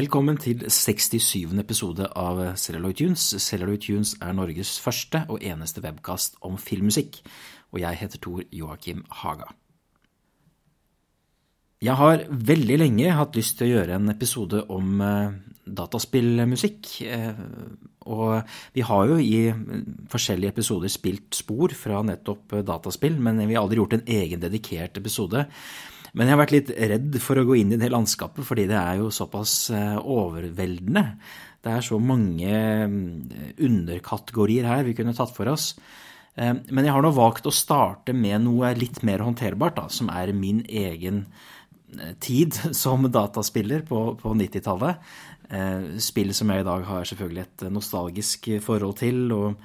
Velkommen til 67. episode av Celluloid Tunes. Celluloid Tunes er Norges første og eneste webkast om filmmusikk, og jeg heter Tor Joakim Haga. Jeg har veldig lenge hatt lyst til å gjøre en episode om eh, dataspillmusikk. eh, Og vi har jo i forskjellige episoder spilt spor fra nettopp dataspill, men vi har aldri gjort en egen dedikert episode. Men jeg har vært litt redd for å gå inn i det landskapet, fordi det er jo såpass eh, overveldende. Det er så mange mm, underkategorier her vi kunne tatt for oss. Eh, Men jeg har nå valgt å starte med noe litt mer håndterbart, da, som er min egen eh, tid som dataspiller på, på 90-tallet. Spill som jeg i dag har selvfølgelig et nostalgisk forhold til. og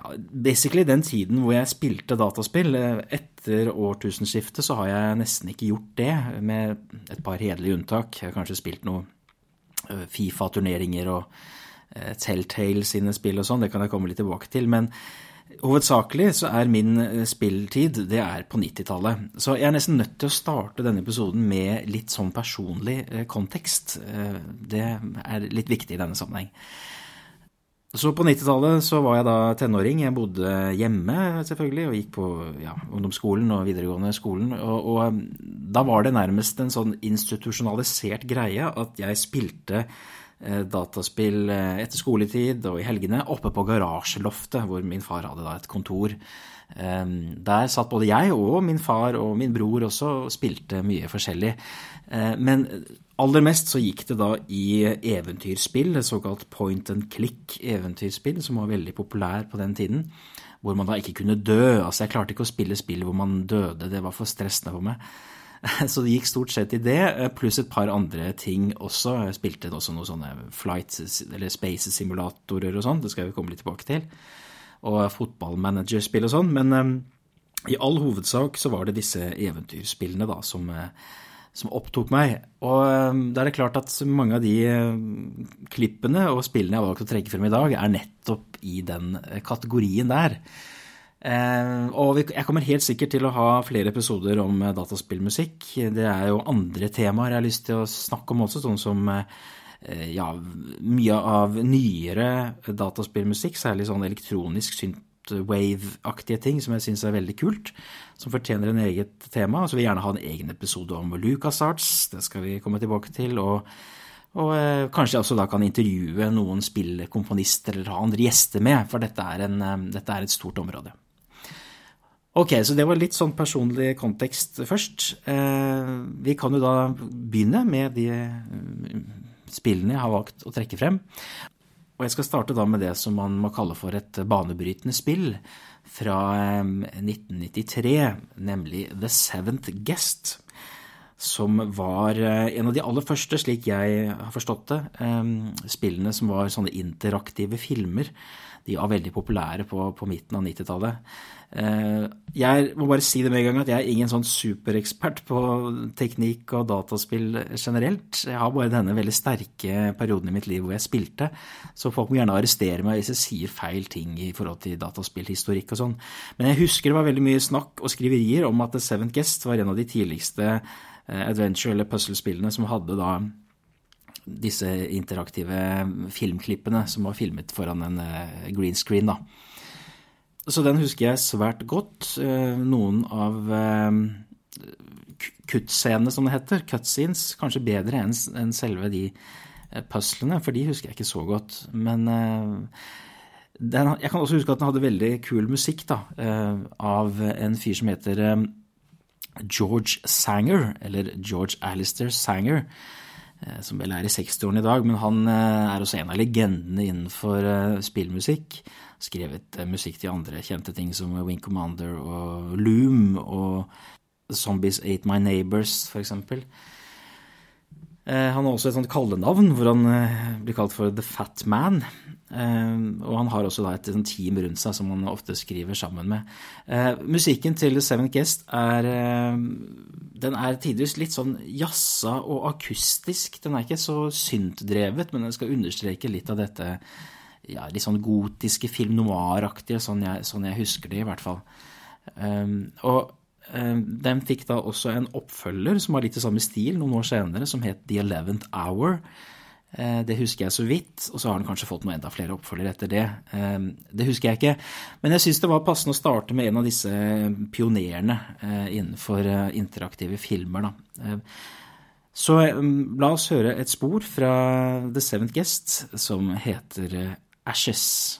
ja, basically den tiden hvor jeg spilte dataspill. Etter årtusenskiftet så har jeg nesten ikke gjort det, med et par hederlige unntak. Jeg har kanskje spilt noen Fifa-turneringer og Telltale sine spill og sånn, det kan jeg komme litt tilbake til. Men hovedsakelig så er min spilltid det er på 90-tallet. Så jeg er nesten nødt til å starte denne episoden med litt sånn personlig kontekst. Det er litt viktig i denne sammenheng. Så på 90-tallet så var jeg da tenåring. Jeg bodde hjemme selvfølgelig og gikk på ja, ungdomsskolen og videregående skolen. Og, og, da var det nærmest en sånn institusjonalisert greie at jeg spilte eh, dataspill etter skoletid og i helgene oppe på garasjeloftet, hvor min far hadde da et kontor. Eh, der satt både jeg og min far og min bror også og spilte mye forskjellig. Eh, men aller mest så gikk det da i eventyrspill, et såkalt point and click-eventyrspill, som var veldig populær på den tiden. Hvor man da ikke kunne dø. Altså, jeg klarte ikke å spille spill hvor man døde, det var for stressende for meg. Så det gikk stort sett i det, pluss et par andre ting også. Jeg spilte også noen sånne flight- eller space-simulatorer og sånn, det skal vi komme litt tilbake til. Og fotballmanagerspill og sånn. Men um, i all hovedsak så var det disse eventyrspillene da som uh, som opptok meg. Og da er det klart at mange av de klippene og spillene jeg har valgt å trekke frem i dag, er nettopp i den kategorien der. Og jeg kommer helt sikkert til å ha flere episoder om dataspillmusikk. Det er jo andre temaer jeg har lyst til å snakke om også, sånn som ja, mye av nyere dataspillmusikk, særlig sånn elektronisk synt wave-aktige ting som jeg syns er veldig kult, som fortjener en eget tema. Så vil jeg gjerne ha en egen episode om LucasArts, det skal vi komme tilbake til. og og eh, kanskje jeg også da kan intervjue noen spillkomponister eller ha andre gjester med, for dette er, en, dette er, et stort område. Ok, så det var litt sånn personlig kontekst først. Eh, vi kan jo da begynne med de spillene jeg har valgt å trekke frem. Og jeg skal starte da med det som man må kalle for et banebrytende spill fra 1993, nemlig The Seventh Guest. Som var en av de aller første, slik jeg har forstått det, spillene som var sånne interaktive filmer. De var veldig populære på, på midten av 90-tallet. Jeg må bare si det med en gang at jeg er ingen sånn superekspert på teknikk og dataspill generelt. Jeg har bare denne veldig sterke perioden i mitt liv hvor jeg spilte, så folk må gjerne arrestere meg hvis jeg sier feil ting i forhold til dataspillhistorikk og sånn. Men jeg husker det var veldig mye snakk og skriverier om at The Seventh Guest var en av de tidligste adventure- eller puzzle-spillene som hadde da disse interaktive filmklippene som var filmet foran en green screen, da. Så den husker jeg svært godt. Noen av kuttscenene, som det heter, cutscenes, kanskje bedre enn selve de puzzlene, for de husker jeg ikke så godt. Men den, jeg kan også huske at den hadde veldig kul musikk da, av en fyr som heter George Sanger, eller George Alistair Sanger som vel er i 60-årene i dag, men han er også en av legendene innenfor spillmusikk. Skrevet musikk til andre kjente ting som Wing Commander og Loom og Zombies Ate My Neighbors, for eksempel. Han har også et sånt kallenavn hvor han blir kalt for The Fat Man. Og han har også et team rundt seg som han ofte skriver sammen med. Musikken til The Seven Guest er den er tidvis litt sånn jazza og akustisk. Den er ikke så syntdrevet, men den skal understreke litt av dette ja, litt sånn gotiske film noir-aktige, sånn, sånn, jeg husker det i hvert fall. og den fikk da også en oppfølger som var litt i samme stil noen år senere, som het The Eleventh Hour. Det husker jeg så vidt, og så har den kanskje fått noe enda flere oppfølgere etter det. Det husker jeg ikke. Men jeg syns det var passende å starte med en av disse pionerene innenfor interaktive filmer. Da. Så la oss høre et spor fra The Seventh Guest som heter Ashes.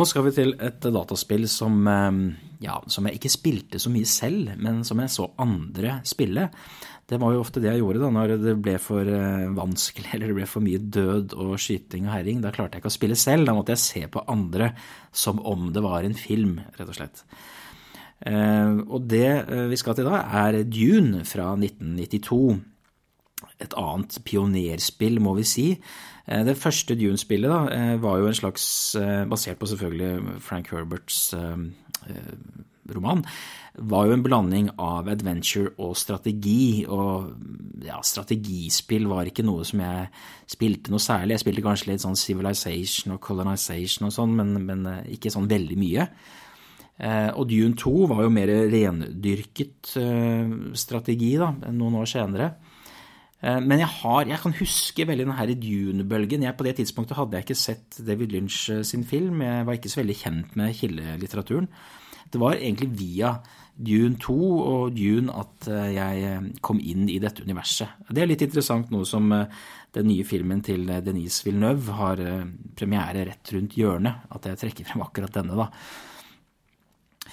Nå skal vi til et dataspill som, eh, ja, som, jeg ikke spilte så mye selv, men som jeg så andre spille. Det var jo ofte det jeg gjorde da når det ble for eh, vanskelig eller det ble for mye død og skyting og herring. Da klarte jeg ikke å spille selv, da måtte jeg se på andre som om det var en film, rett og slett. Eh, og det vi skal til da, er Dune fra 1992. Et annet pionerspill, må vi si. Eh, det første Dune-spillet eh, var jo en slags eh, Basert på selvfølgelig Frank Herberts roman. Var jo en blanding av adventure og strategi. Og ja, strategispill var ikke noe som jeg spilte noe særlig. Jeg spilte kanskje litt sånn Civilization og Colonization og sånn, men, men ikke sånn veldig mye. Og Dune 2 var jo mer rendyrket strategi da, noen år senere. Eh, men jeg, har, jeg kan huske veldig denne Dune-bølgen. På det tidspunktet hadde jeg ikke sett David Lynch eh, sin film. Jeg var ikke så veldig kjent med kildelitteraturen. Det var egentlig via Dune 2 og Dune at eh, jeg kom inn i dette universet. Det er litt interessant nå som den nye filmen til Denise Villeneuve har premiere rett rundt hjørnet, at jeg trekker frem akkurat denne, da.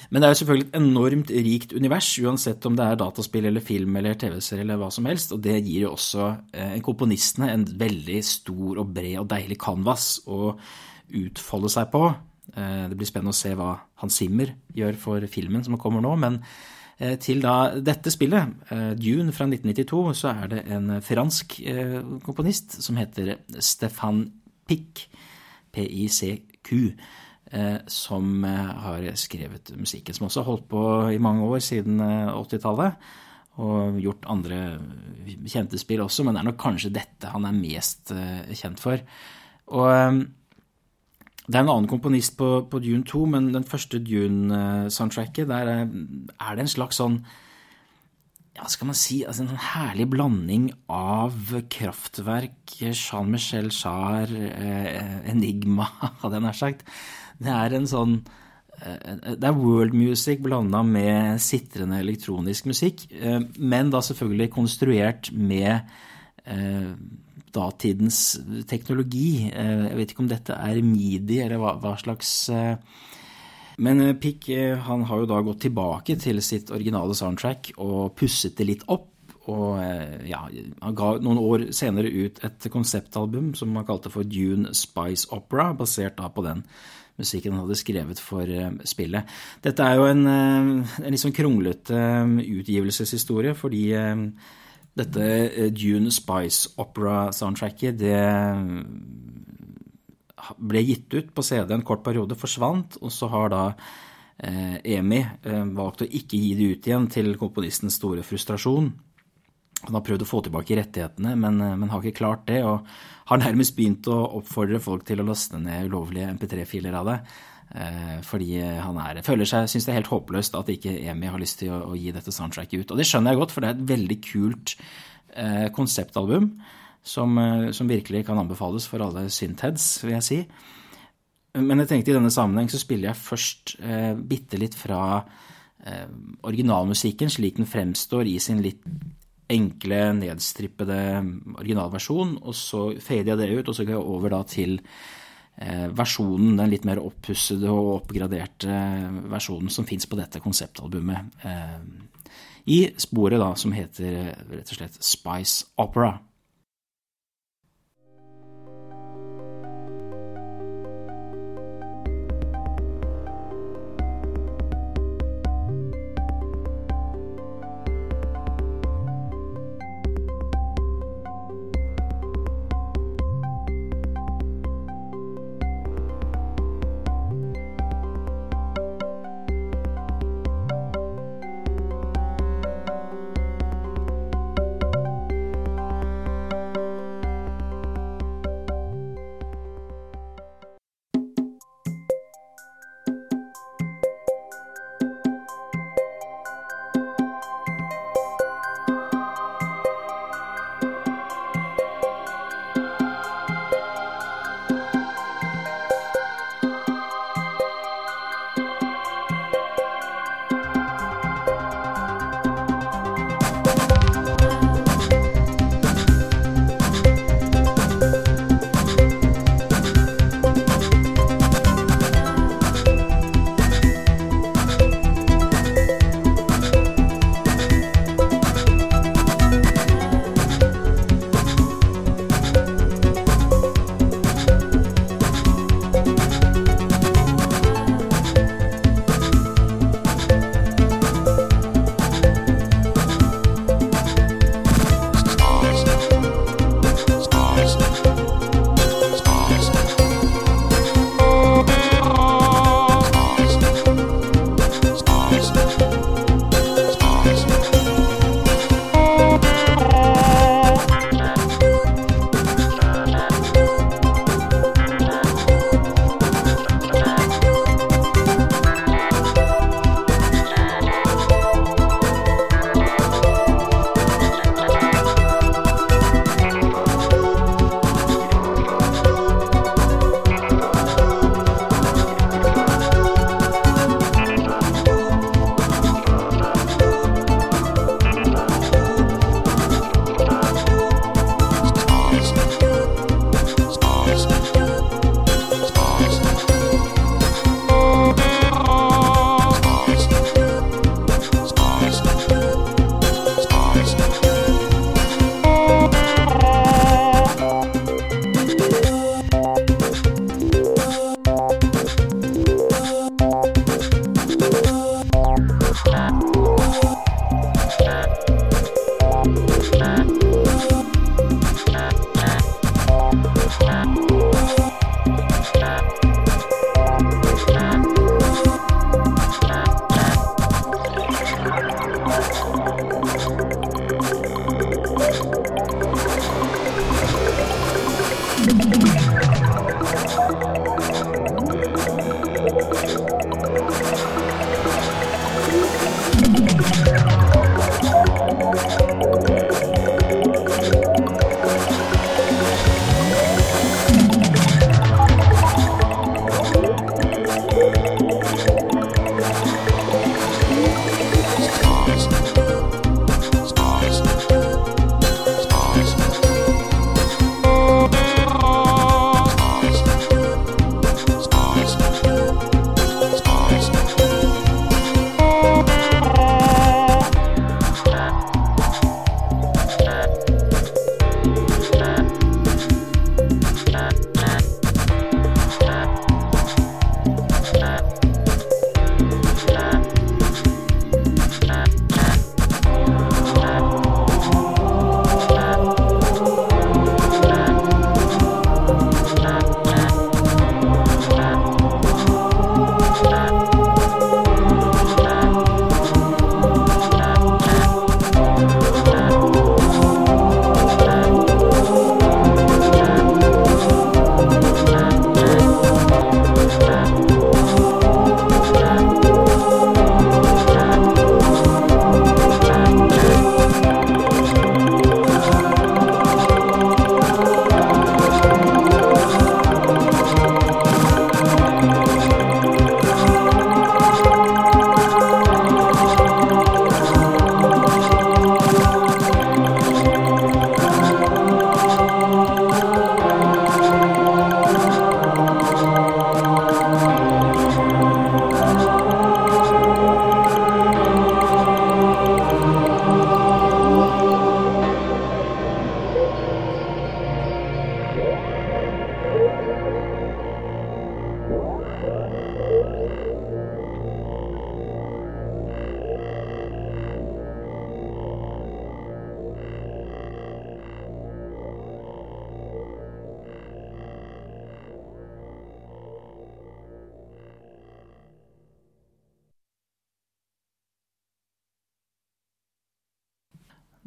Men det er jo selvfølgelig et enormt rikt univers, uansett om det er dataspill eller film eller TV-serie eller hva som helst. Og det gir jo også eh, komponistene en veldig stor og bred og deilig canvas å utfolde seg på. Eh, det blir spennende å se hva Hans Zimmer gjør for filmen som kommer nå. Men eh, til da dette spillet, Dune fra 1992, så er det en fransk komponist som heter Stéphane Pic, P-I-C-Q Eh, som eh, har skrevet musikken. Som også har holdt på i mange år, siden 80-tallet. Eh, og gjort andre kjente spill også, men det er nok kanskje dette han er mest kjent for. Og det er en annen komponist på, på Dune 2, men den første Dune-soundtracket, der er det en slags sånn ja, skal man si, altså en sånn herlig blanding av kraftverk, Jean-Michel Jarre, eh, Enigma, hadde jeg nær sagt. Det er en sånn eh, Det er world music blanda med sitrende elektronisk musikk, eh, men da selvfølgelig konstruert med datidens teknologi. Jeg vet ikke om dette er midi, eller hva, slags men eh, Pick eh, han har jo da gått tilbake til sitt originale soundtrack og pusset det litt opp. Og eh, ja, han ga noen år senere ut et konseptalbum som han kalte for Dune Spice Opera, basert da på den musikken han hadde skrevet for spillet. Dette er jo en, en litt sånn kronglete utgivelseshistorie, fordi dette Dune Spice Opera-soundtracket, det ble gitt ut på CD en kort periode, forsvant, og så har da eh, EMI eh, valgt å ikke gi det ut igjen til komponistens store frustrasjon. Han har prøvd å få tilbake rettighetene, men, eh, men har ikke klart det, og har nærmest begynt å oppfordre folk til å laste ned ulovlige MP3-filer av det. Eh, fordi han er, føler seg, syns det er helt håpløst at ikke EMI har lyst til å, å, gi dette soundtracket ut. Og det skjønner jeg godt, for det er et veldig kult eh, konseptalbum som, eh, som, virkelig kan anbefales for alle syntheads, vil jeg si. Men jeg tenkte i denne sammenheng så spiller jeg først eh, bitte litt fra eh, originalmusikken slik den fremstår i sin litt enkle, nedstrippede originalversjon, og så fader jeg det ut, og så går jeg over da til eh, versjonen, den litt mer oppussede og oppgraderte versjonen som fins på dette konseptalbumet. Eh, I sporet da som heter rett og slett Spice Opera.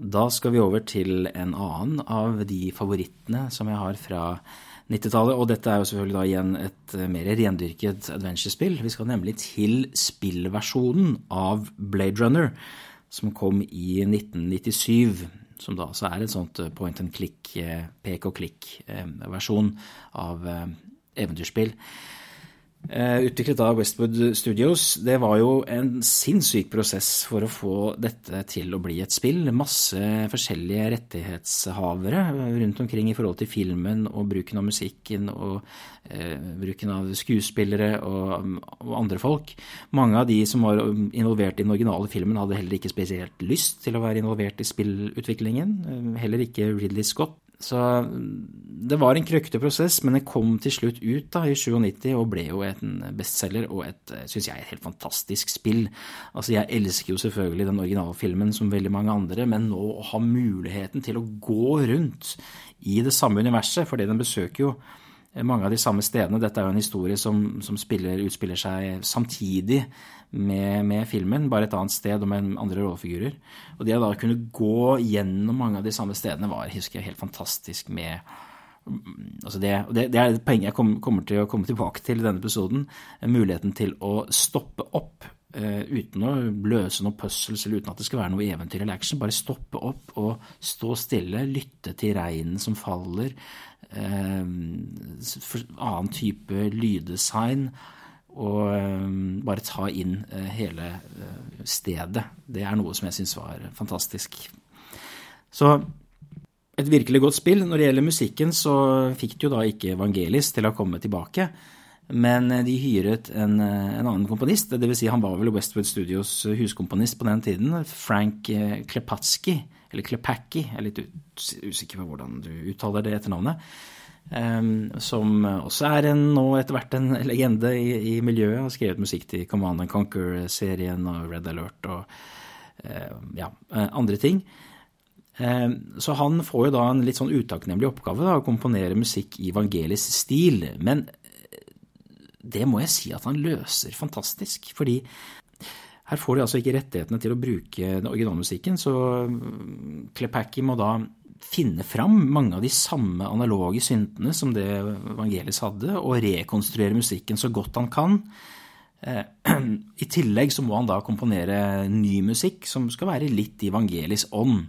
Da skal vi over til en annen av de favorittene som jeg har fra 90-tallet. Og dette er jo selvfølgelig da igjen et mer rendyrket adventure-spill. Vi skal nemlig til spillversjonen av Blade Runner, som kom i 1997. Som da altså er et sånt point and click, pek og klikk-versjon av eventyrspill. Eh, utviklet av Westwood Studios. Det var jo en sinnssyk prosess for å få dette til å bli et spill. Masse forskjellige rettighetshavere rundt omkring i forhold til filmen og bruken av musikken og eh, bruken av skuespillere og, og, andre folk. Mange av de som var involvert i den originale filmen, hadde heller ikke spesielt lyst til å være involvert i spillutviklingen. Eh, heller ikke Ridley Scott så det var en krøkkete prosess, men det kom til slutt ut da, i 97 og ble jo en bestselger og et, syns jeg, et helt fantastisk spill. Altså, jeg elsker jo selvfølgelig den originale filmen som veldig mange andre, men nå å ha muligheten til å gå rundt i det samme universet, fordi den besøker jo mange av de samme stedene. Dette er jo en historie som, som spiller, utspiller seg samtidig med, med, filmen, bare et annet sted og med andre rollefigurer. Og det å da kunne gå gjennom mange av de samme stedene var husker jeg, helt fantastisk med altså det, det, det, er et poeng jeg kommer til å komme tilbake til i denne episoden. Muligheten til å stoppe opp uh, uten å løse noen puzzles eller uten at det skal være noe eventyr eller action. Bare stoppe opp og stå stille, lytte til regnen som faller. Uh, annen type lyddesign og um, bare ta inn uh, hele uh, stedet. Det er noe som jeg syns var fantastisk. Så et virkelig godt spill. Når det gjelder musikken, så fikk de jo da ikke Evangelis til å komme tilbake. Men de hyret en, en annen komponist, dvs. Si han var vel Westwood Studios huskomponist på den tiden, Frank Klepatski, eller Klepacki, jeg er litt usikker på hvordan du uttaler det etternavnet. Som også er en, nå etter hvert en legende i, i miljøet. Har skrevet musikk til Command and Conquer-serien og Red Alert og ja, uh, andre ting. Så han får jo da en litt sånn utakknemlig oppgave da, å komponere musikk i evangelisk stil. Men eh, det må jeg si at han løser fantastisk. fordi her får de altså ikke rettighetene til å bruke den originalmusikken, så Klepacki må da finne fram mange av de samme analoge syntene som det Vangelis hadde, og rekonstruere musikken så godt han kan. Eh, I tillegg så må han da komponere ny musikk som skal være litt i Vangelis ånd.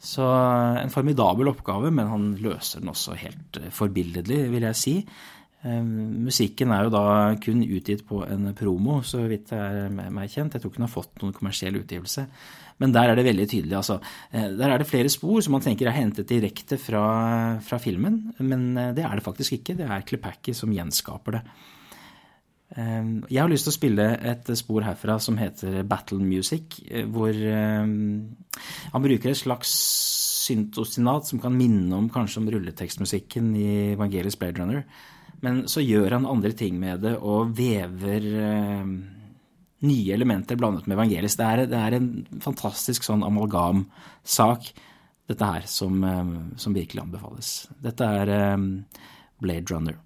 Så en formidabel oppgave, men han løser den også helt eh, forbilledlig, vil jeg si. Eh, musikken er jo da kun utgitt på en promo, så vidt det er meg kjent. Jeg tror ikke den har fått noen kommersiell utgivelse. Men der er det veldig tydelig. Altså. Eh, der er det flere spor som man tenker er hentet direkte fra, fra filmen, men eh, det er det faktisk ikke. Det er Klepacki som gjenskaper det. Eh, jeg har lyst til å spille et spor herfra som heter Battle Music, hvor han bruker et slags syntosinat som kan minne om kanskje om rulletekstmusikken i Evangelisk Blade Runner. Men så gjør han andre ting med det og vever nye elementer blandet med evangelisk. Det er, det er en fantastisk sånn amalgamsak, dette her, som, eh, som, virkelig anbefales. Dette er um, Blade Runner.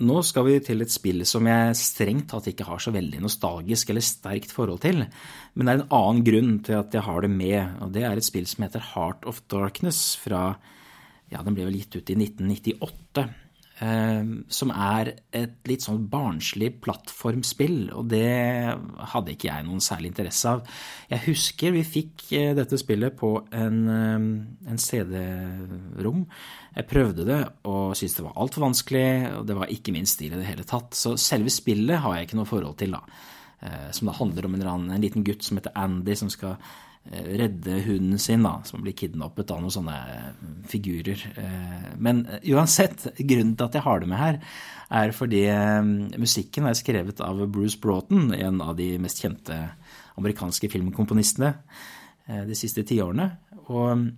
Nå skal vi til et spill som jeg strengt tatt ikke har så veldig nostalgisk eller sterkt forhold til. Men det er en annen grunn til at jeg har det med, og det er et spill som heter Heart of Darkness fra Ja, den ble vel gitt ut i 1998. Eh, som er et litt sånn barnslig plattformspill, og det hadde ikke jeg noen særlig interesse av. Jeg husker vi fikk eh, dette spillet på en, eh, en CD-rom. Jeg prøvde det og syntes det var altfor vanskelig, og det var ikke min stil i det hele tatt. Så selve spillet har jeg ikke noe forhold til, da. Eh, som da handler om en, en liten gutt som heter Andy, som skal redde hunden sin, da, som blir kidnappet av noen sånne eh, figurer. Men uansett, grunnen til at jeg har det med her, er fordi musikken er skrevet av Bruce Broughton, en av de mest kjente amerikanske filmkomponistene de siste tiårene. Og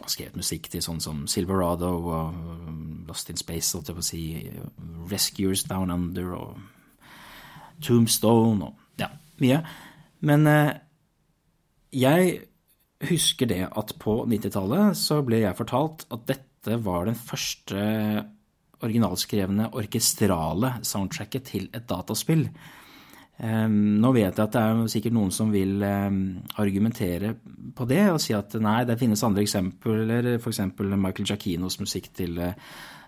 har skrevet musikk til sånn som Silverado og Lost in Space, holdt jeg på å si, Rescuers Down Under og Tombstone og ja, mye. Men eh, jeg husker det at på 90-tallet så ble jeg fortalt at dette var den første originalskrevne orkestrale soundtracket til et dataspill. Nå vet jeg at det er sikkert noen som vil argumentere på det og si at nei, det finnes andre eksempler, f.eks. Michael Giacchinos musikk til eh,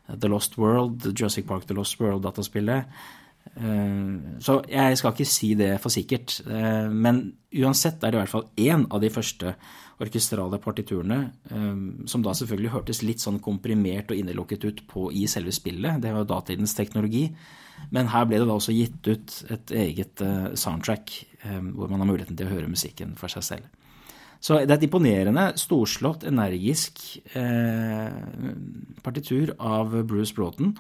The Lost World, Jurassic Park The Lost World-dataspillet. Så jeg skal ikke si det for sikkert. Men uansett er det i hvert fall én av de første orkestrale partiturene, som da selvfølgelig hørtes litt sånn komprimert og innelukket ut på i selve spillet. Det var datidens teknologi. Men her ble det da også gitt ut et eget eh, soundtrack eh, hvor man har muligheten til å høre musikken for seg selv. Så det er et imponerende, storslått, energisk eh, partitur av Bruce Broughton.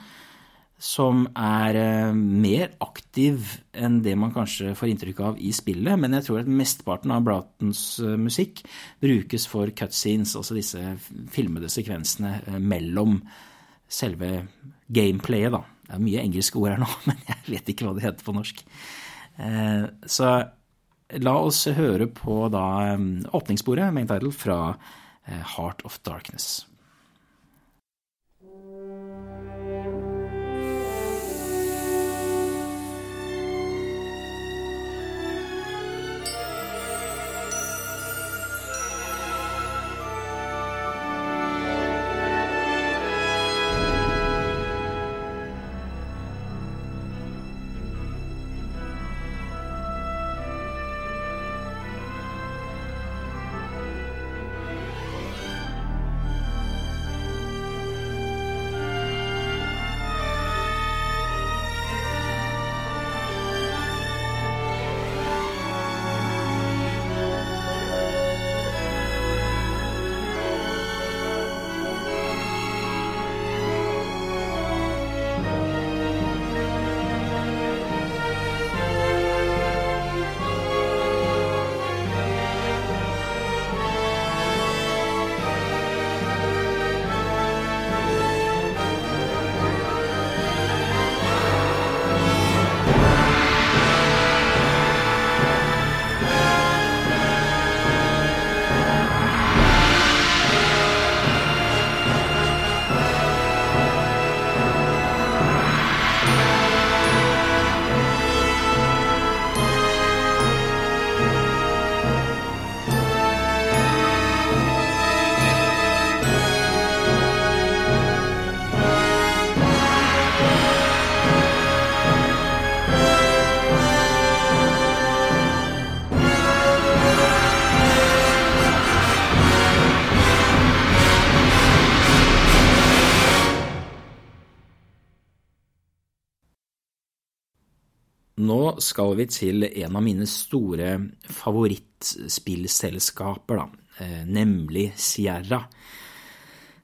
Som er eh, mer aktiv enn det man kanskje får inntrykk av i spillet. Men jeg tror at mesteparten av Broughtons eh, musikk brukes for cutscenes, altså disse filmede sekvensene eh, mellom selve gameplayet, da. Det er mye engelske ord her nå, men jeg vet ikke hva det heter på norsk. Så la oss høre på da åpningssporet, main title, fra Heart of Darkness. Nå skal vi til en av mine store favorittspillselskaper, da, eh, nemlig Sierra.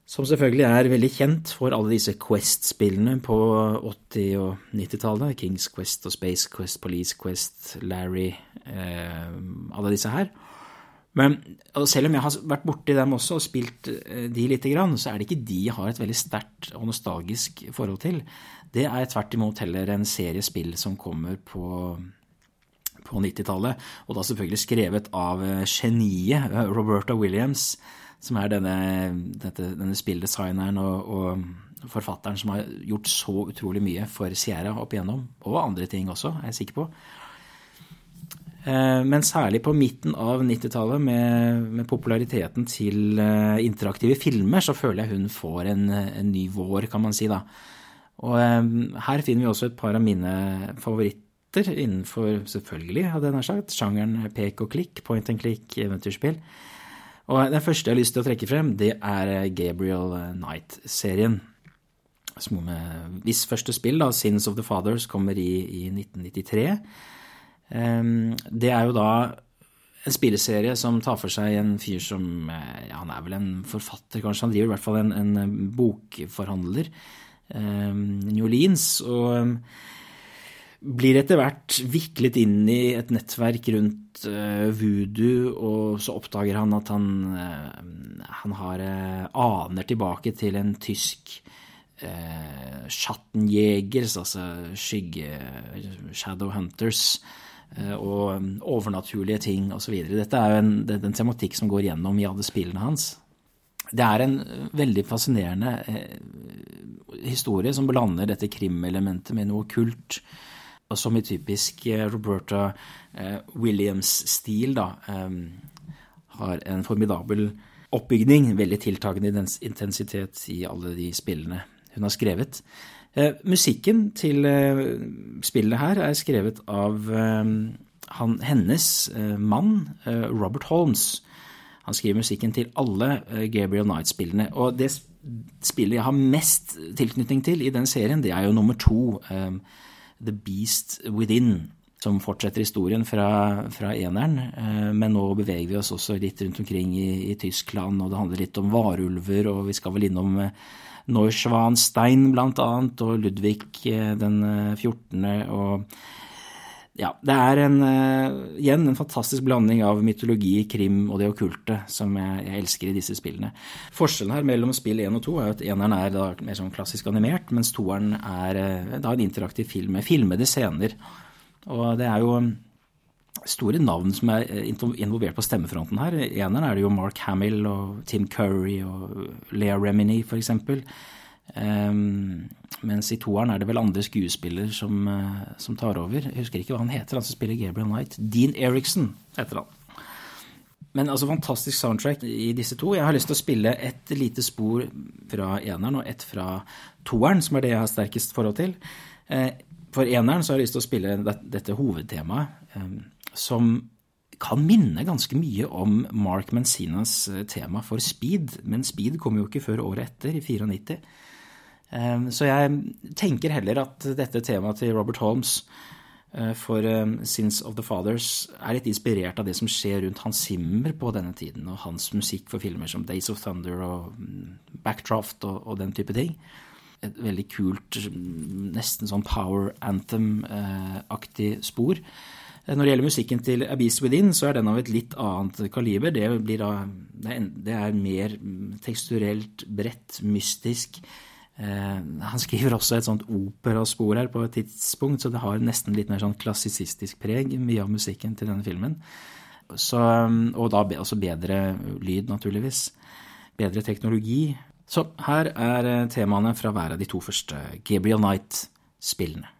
Som selvfølgelig er veldig kjent for alle disse Quest-spillene på 80- og 90-tallet. Kings Quest og Space Quest, Police Quest, Larry, eh, alle disse her. Men selv om jeg har vært borti dem også og spilt eh, de lite grann, så er det ikke de jeg har et veldig sterkt og nostalgisk forhold til. Det er tvert imot heller en serie spill som kommer på, på 90-tallet, og da selvfølgelig skrevet av eh, geniet eh, Roberta Williams, som er denne, dette, denne spilldesigneren og, og, forfatteren som har gjort så utrolig mye for Sierra opp igjennom, og andre ting også, er jeg sikker på. Eh, men særlig på midten av 90-tallet, med, med, populariteten til interaktive filmer, så føler jeg hun får en, en ny vår, kan man si. da. Og her finner vi også et par av mine favoritter innenfor, selvfølgelig, hadde jeg nær sagt, sjangeren pek og klikk, point and click, eventyrspill. Og den første jeg har lyst til å trekke frem, det er Gabriel Knight-serien. Som hvis første spill, da, Sins of the Fathers, kommer i, i 1993. Um, det er jo da en spilleserie som tar for seg en fyr som ja, Han er vel en forfatter, kanskje. Han driver i hvert fall en, en bokforhandler. Um, New Orleans. Og um, blir etter hvert viklet inn i et nettverk rundt uh, voodoo, og så oppdager han at han, uh, han har uh, aner tilbake til en tysk uh, Schattenjegers, altså skygge Shadow Hunters, og overnaturlige ting osv. Dette er jo en, det, en tematikk som går gjennom i alle spillene hans. Det er en veldig fascinerende historie som blander dette krimelementet med noe kult som i typisk eh, Roberta eh, Williams-stil, da, eh, har en formidabel oppbygning, veldig tiltagende intensitet i alle de spillene hun har skrevet. Musikken til spillet her er skrevet av hennes mann, Robert Holmes. Han skriver musikken til alle Gabriel Knight-spillene. Og det spillet jeg har mest tilknytning til i den serien, det er jo nummer to. The Beast Within, som fortsetter historien fra, fra eneren. Uh, men nå beveger vi oss også litt rundt omkring i, i, Tyskland, og det handler litt om varulver, og vi skal vel innom uh, Neuschwanstein annet, og Ludvig eh, den 14. og ja, det er en, uh, igjen en fantastisk blanding av mytologi, krim og det okkulte som jeg, jeg, elsker i disse spillene. Forskjellen her mellom spill 1 og 2 er at eneren er da mer sånn klassisk animert, mens toeren er uh, da en interaktiv film med filmede scener. Og det er jo store navn som er eh, involvert på stemmefronten her. Eneren er det jo Mark Hamill og Tim Curry og Lea Remini, for eksempel. Um, mens i toeren er det vel andre skuespillere som, uh, som, tar over. Jeg husker ikke hva han heter, han som spiller Gabriel Knight. Dean Eriksen heter han. Men altså fantastisk soundtrack i disse to. Jeg har lyst til å spille et lite spor fra eneren og et fra toeren, som er det jeg har sterkest forhold til. Uh, for eneren så har jeg lyst til å spille dette hovedtemaet, um, som kan minne ganske mye om Mark Menzinas eh, tema for Speed, men Speed kom jo ikke før året etter, i 94. Ehm, så jeg tenker heller at dette temaet til Robert Holmes eh, for um, Sins of the Fathers er litt inspirert av det som skjer rundt Hans Zimmer på denne tiden, og hans musikk for filmer som Days of Thunder og mm, Backdraft og, og den type ting. Et veldig kult, nesten sånn power anthem-aktig spor. Eh, når det gjelder musikken til Abyss Within, så er den av et litt annet kaliber. Det, da, det er mer teksturelt, bredt, mystisk. Eh, han skriver også et sånt operaspor her på et tidspunkt, så det har nesten litt mer sånn klassisistisk preg, mye av musikken til denne filmen. Så, og da også bedre lyd, naturligvis. Bedre teknologi. Så her er eh, temaene fra hver av de to første Gabriel Knight-spillene.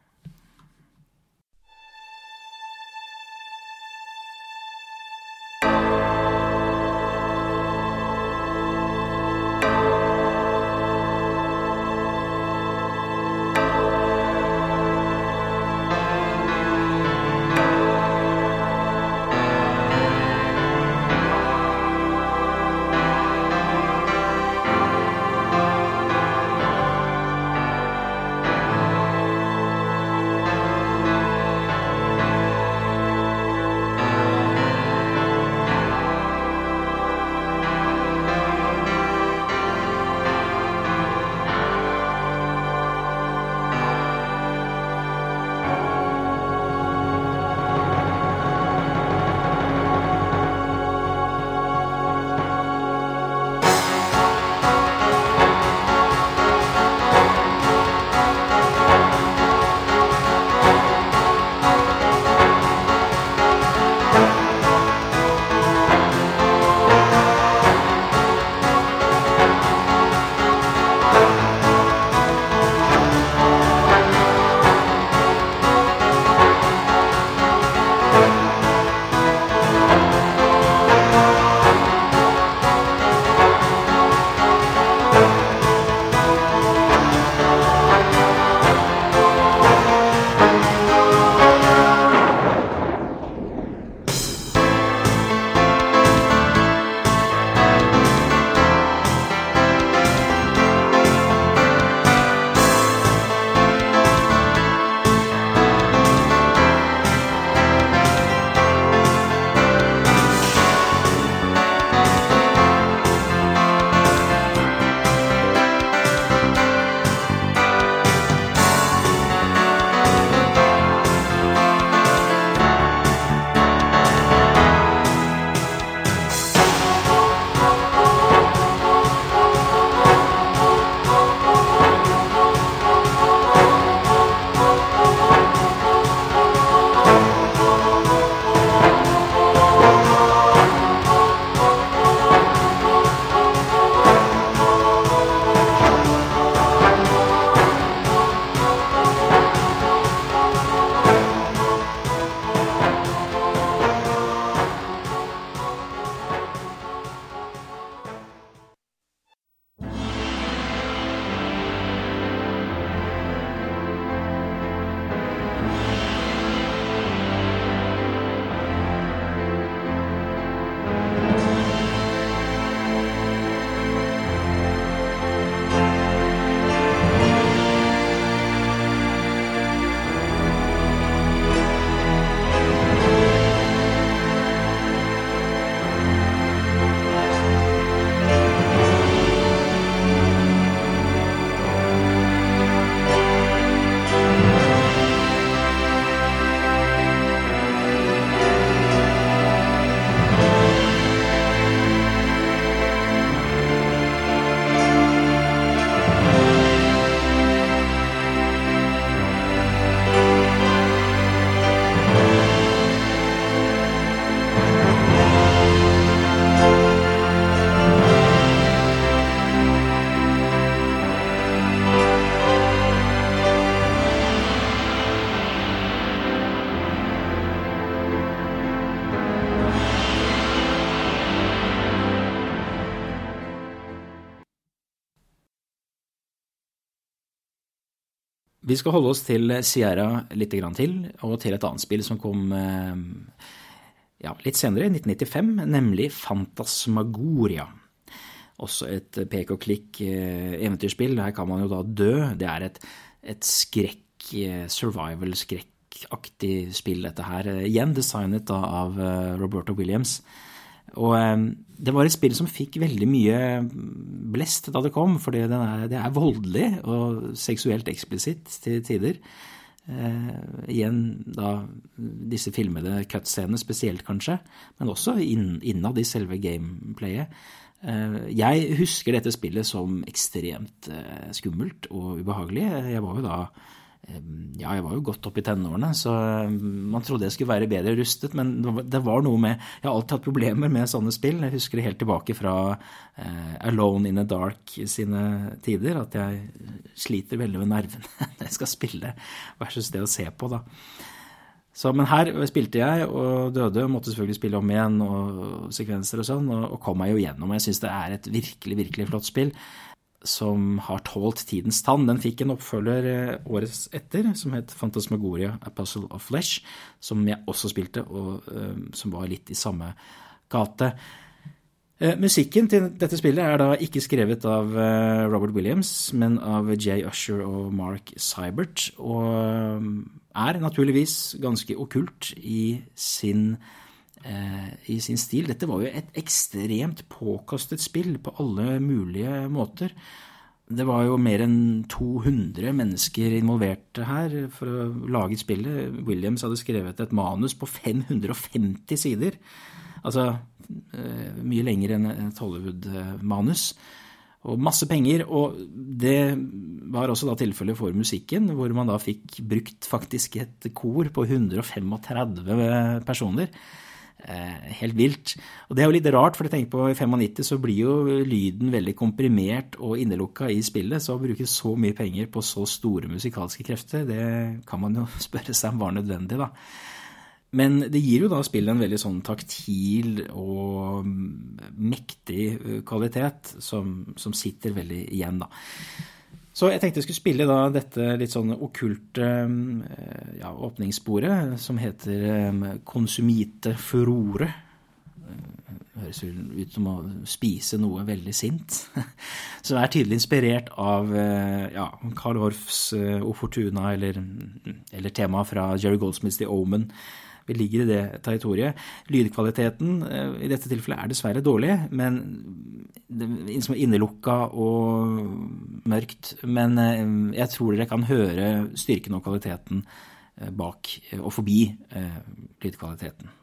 Vi skal holde oss til Sierra litt til, og til et annet spill som kom ja, litt senere, i 1995, nemlig Fantasmagoria. Også et pek og klikk eventyrspill. Her kan man jo da dø. Det er et, et skrekk, survival-skrekkaktig spill, dette her. Igjen designet da av Roberto Williams. Og det var et spill som fikk veldig mye blest da det kom, for det er, voldelig og seksuelt eksplisitt til tider. Uh, igjen da disse filmede cutscenene spesielt, kanskje, men også inn, innad i selve gameplayet. Uh, jeg husker dette spillet som ekstremt uh, skummelt og ubehagelig. Jeg var jo da ja, jeg var jo godt opp i tenårene, så man trodde jeg skulle være bedre rustet. Men det var noe med Jeg har alltid hatt problemer med sånne spill. Jeg husker det helt tilbake fra uh, Alone in the Dark sine tider, at jeg sliter veldig med nervene når jeg skal spille versus det å se på, da. Så, men her spilte jeg og døde, måtte selvfølgelig spille om igjen og sekvenser og sånn, og, og kom meg jo gjennom. Jeg syns det er et virkelig, virkelig flott spill som har tålt tidens tann. Den fikk en oppfølger eh, året etter som het Fantasmagoria A Puzzle of Flesh, som jeg også spilte, og uh, som var litt i samme gate. Uh, musikken til dette spillet er da ikke skrevet av Robert Williams, men av Jay Usher og Mark Seibert, og er naturligvis ganske okkult i sin i sin stil. Dette var jo et ekstremt påkostet spill på alle mulige måter. Det var jo mer enn 200 mennesker involvert her for å lage spillet. Williams hadde skrevet et manus på 550 sider. Altså eh, mye lenger enn et Hollywood-manus. Og masse penger. Og det var også da tilfellet for musikken, hvor man da fikk brukt faktisk et kor på 135 personer. Eh, helt vilt. Og det er jo litt rart, for jeg tenker på i 95 så blir jo lyden veldig komprimert og innelukka i spillet, så å bruke så mye penger på så store musikalske krefter, det kan man jo spørre seg om var nødvendig, da. Men det gir jo da spillet en veldig sånn taktil og mektig eh, kvalitet som, som sitter veldig igjen, da. Så jeg tenkte jeg skulle spille da dette litt sånn okkulte eh, ja, åpningssporet, som heter eh, Consumite furore. Det høres ut som å spise noe veldig sint. Som er tydelig inspirert av ja, Carl Horfs O Fortuna, eller, eller temaet fra Jerry Goldsmiths The Omen vi ligger i det territoriet. Lydkvaliteten eh, i dette tilfellet er dessverre dårlig, men er innelukka og mørkt. Men eh, jeg tror dere kan høre styrken og kvaliteten eh, bak og forbi lydkvaliteten.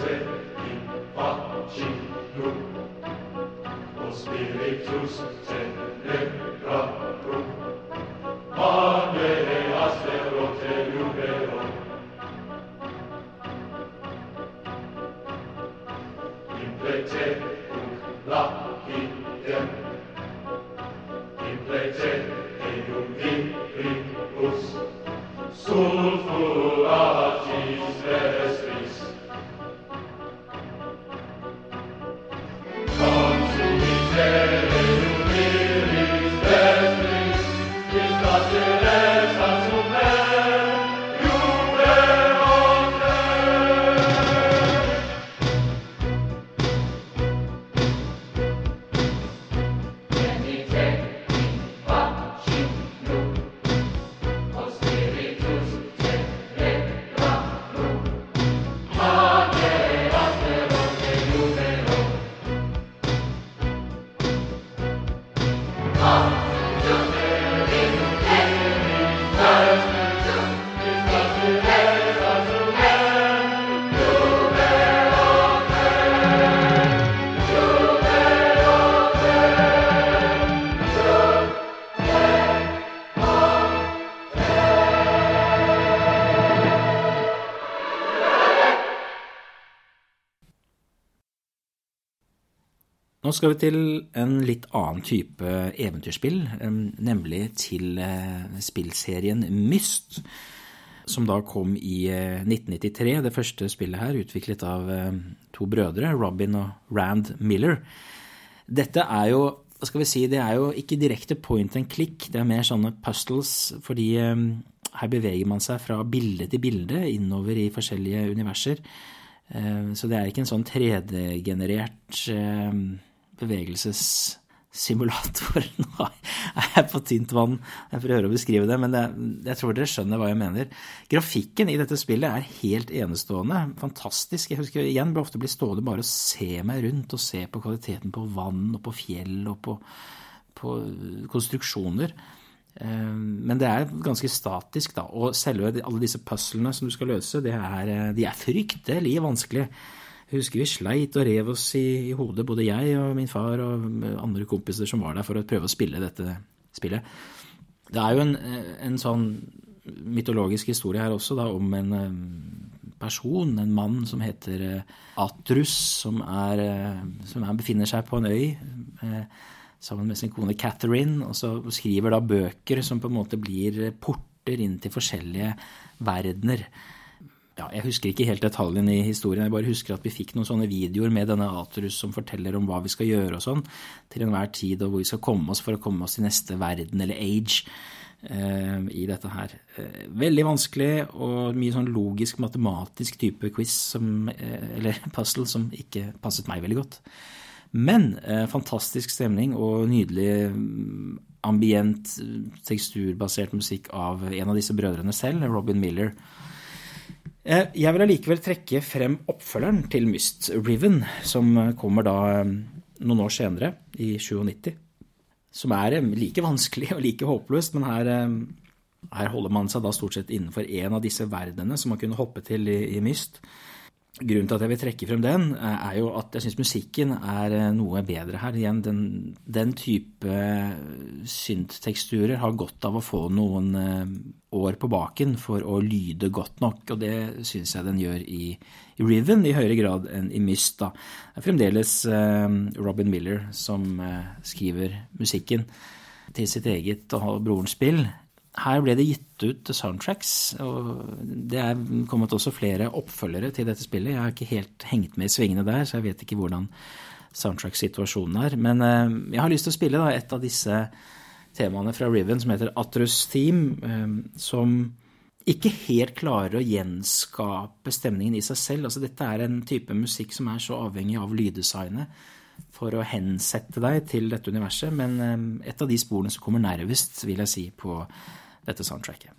legge in facci nu. O Spiritus skal vi til en litt annen type eventyrspill, nemlig til eh, spillserien Myst, som da kom i 1993. Eh, det første spillet her, utviklet av eh, to brødre, Robin og Rand Miller. Dette er jo hva skal vi si, det er jo ikke direkte point and click, det er mer sånne puzzles, fordi her beveger man seg fra bilde til bilde innover i forskjellige universer. Så det er ikke en sånn 3D-generert bevegelsessimulator. Nå er jeg på tynt vann jeg prøver å beskrive det, men det, jeg tror dere skjønner hva jeg mener. Grafikken i dette spillet er helt enestående. Fantastisk. Jeg husker igjen ble ofte bli stående bare og se meg rundt og se på kvaliteten på vann og på fjell og på, på konstruksjoner. Eh, men det er ganske statisk, da. Og selve alle disse puzzlene som du skal løse, er, de er fryktelig vanskelige. Jeg husker vi sleit og rev oss i, i, hodet, både jeg og min far og andre kompiser som var der for å prøve å spille dette spillet. Det er jo en, en sånn mytologisk historie her også, da, om en eh, person, en mann som heter eh, Atrus, som, er, eh, som er, befinner seg på en øy sammen med sin kone Catherine, og så skriver da bøker som på en måte blir porter inn til forskjellige verdener ja, Jeg husker ikke helt detaljen i historien, jeg bare husker at vi fikk noen sånne videoer med denne atrus som forteller om hva vi skal gjøre og sånn, til enhver tid, og hvor vi skal komme oss for å komme oss til neste verden, eller age, eh, i dette her. Eh, veldig vanskelig og mye sånn logisk, matematisk type quiz, som, eh, eller puzzle, som ikke passet meg veldig godt. Men fantastisk stemning og nydelig mm, ambient, teksturbasert musikk av en av disse brødrene selv, Robin Miller. Eh, jeg vil allikevel trekke frem oppfølgeren til Myst, Riven, som kommer da eh, noen år senere, i 97. Som er eh, like vanskelig og like håpløst, men her, her holder man seg da stort sett innenfor en av disse verdenene som man kunne hoppe til i, i Myst. Grunnen til at jeg vil trekke frem den, eh, er jo at jeg syns musikken er eh, noe bedre her. Igjen, den, den type syntteksturer har godt av å få noen eh, år på baken for å lyde godt nok, og det syns jeg den gjør i, i, Riven i høyere grad enn i Myst. Da. Det er fremdeles Robin Miller som skriver musikken til sitt eget og brorens spill. Her ble det gitt ut soundtracks, og det er kommet også flere oppfølgere til dette spillet. Jeg har ikke helt hengt med i svingene der, så jeg vet ikke hvordan soundtrack-situasjonen er. Men eh, jeg har lyst til å spille da, et av disse temaene fra Riven som heter Atrus Theme, eh, som ikke helt klarer å gjenskape stemningen i seg selv. Altså, dette er en type musikk som er så avhengig av lyddesignet for å hensette deg til dette universet, men eh, et av de sporene som kommer nærmest, vil jeg si, på dette soundtracket.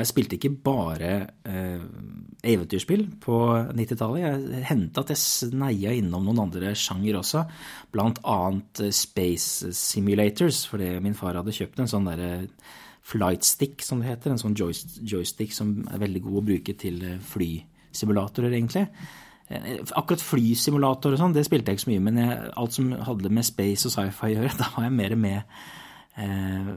Jeg spilte ikke bare eh, eventyrspill på 90-tallet. Jeg hendte at jeg sneia innom noen andre sjanger også, blant annet eh, Space Simulators, fordi min far hadde kjøpt en sånn derre flight stick, som det heter. En sånn joystick som er veldig god å bruke til eh, flysimulatorer, egentlig. Eh, akkurat flysimulator og sånn, det spilte jeg ikke så mye, men jeg, alt som hadde med space og sci-fi å gjøre, da var jeg mer med. Eh,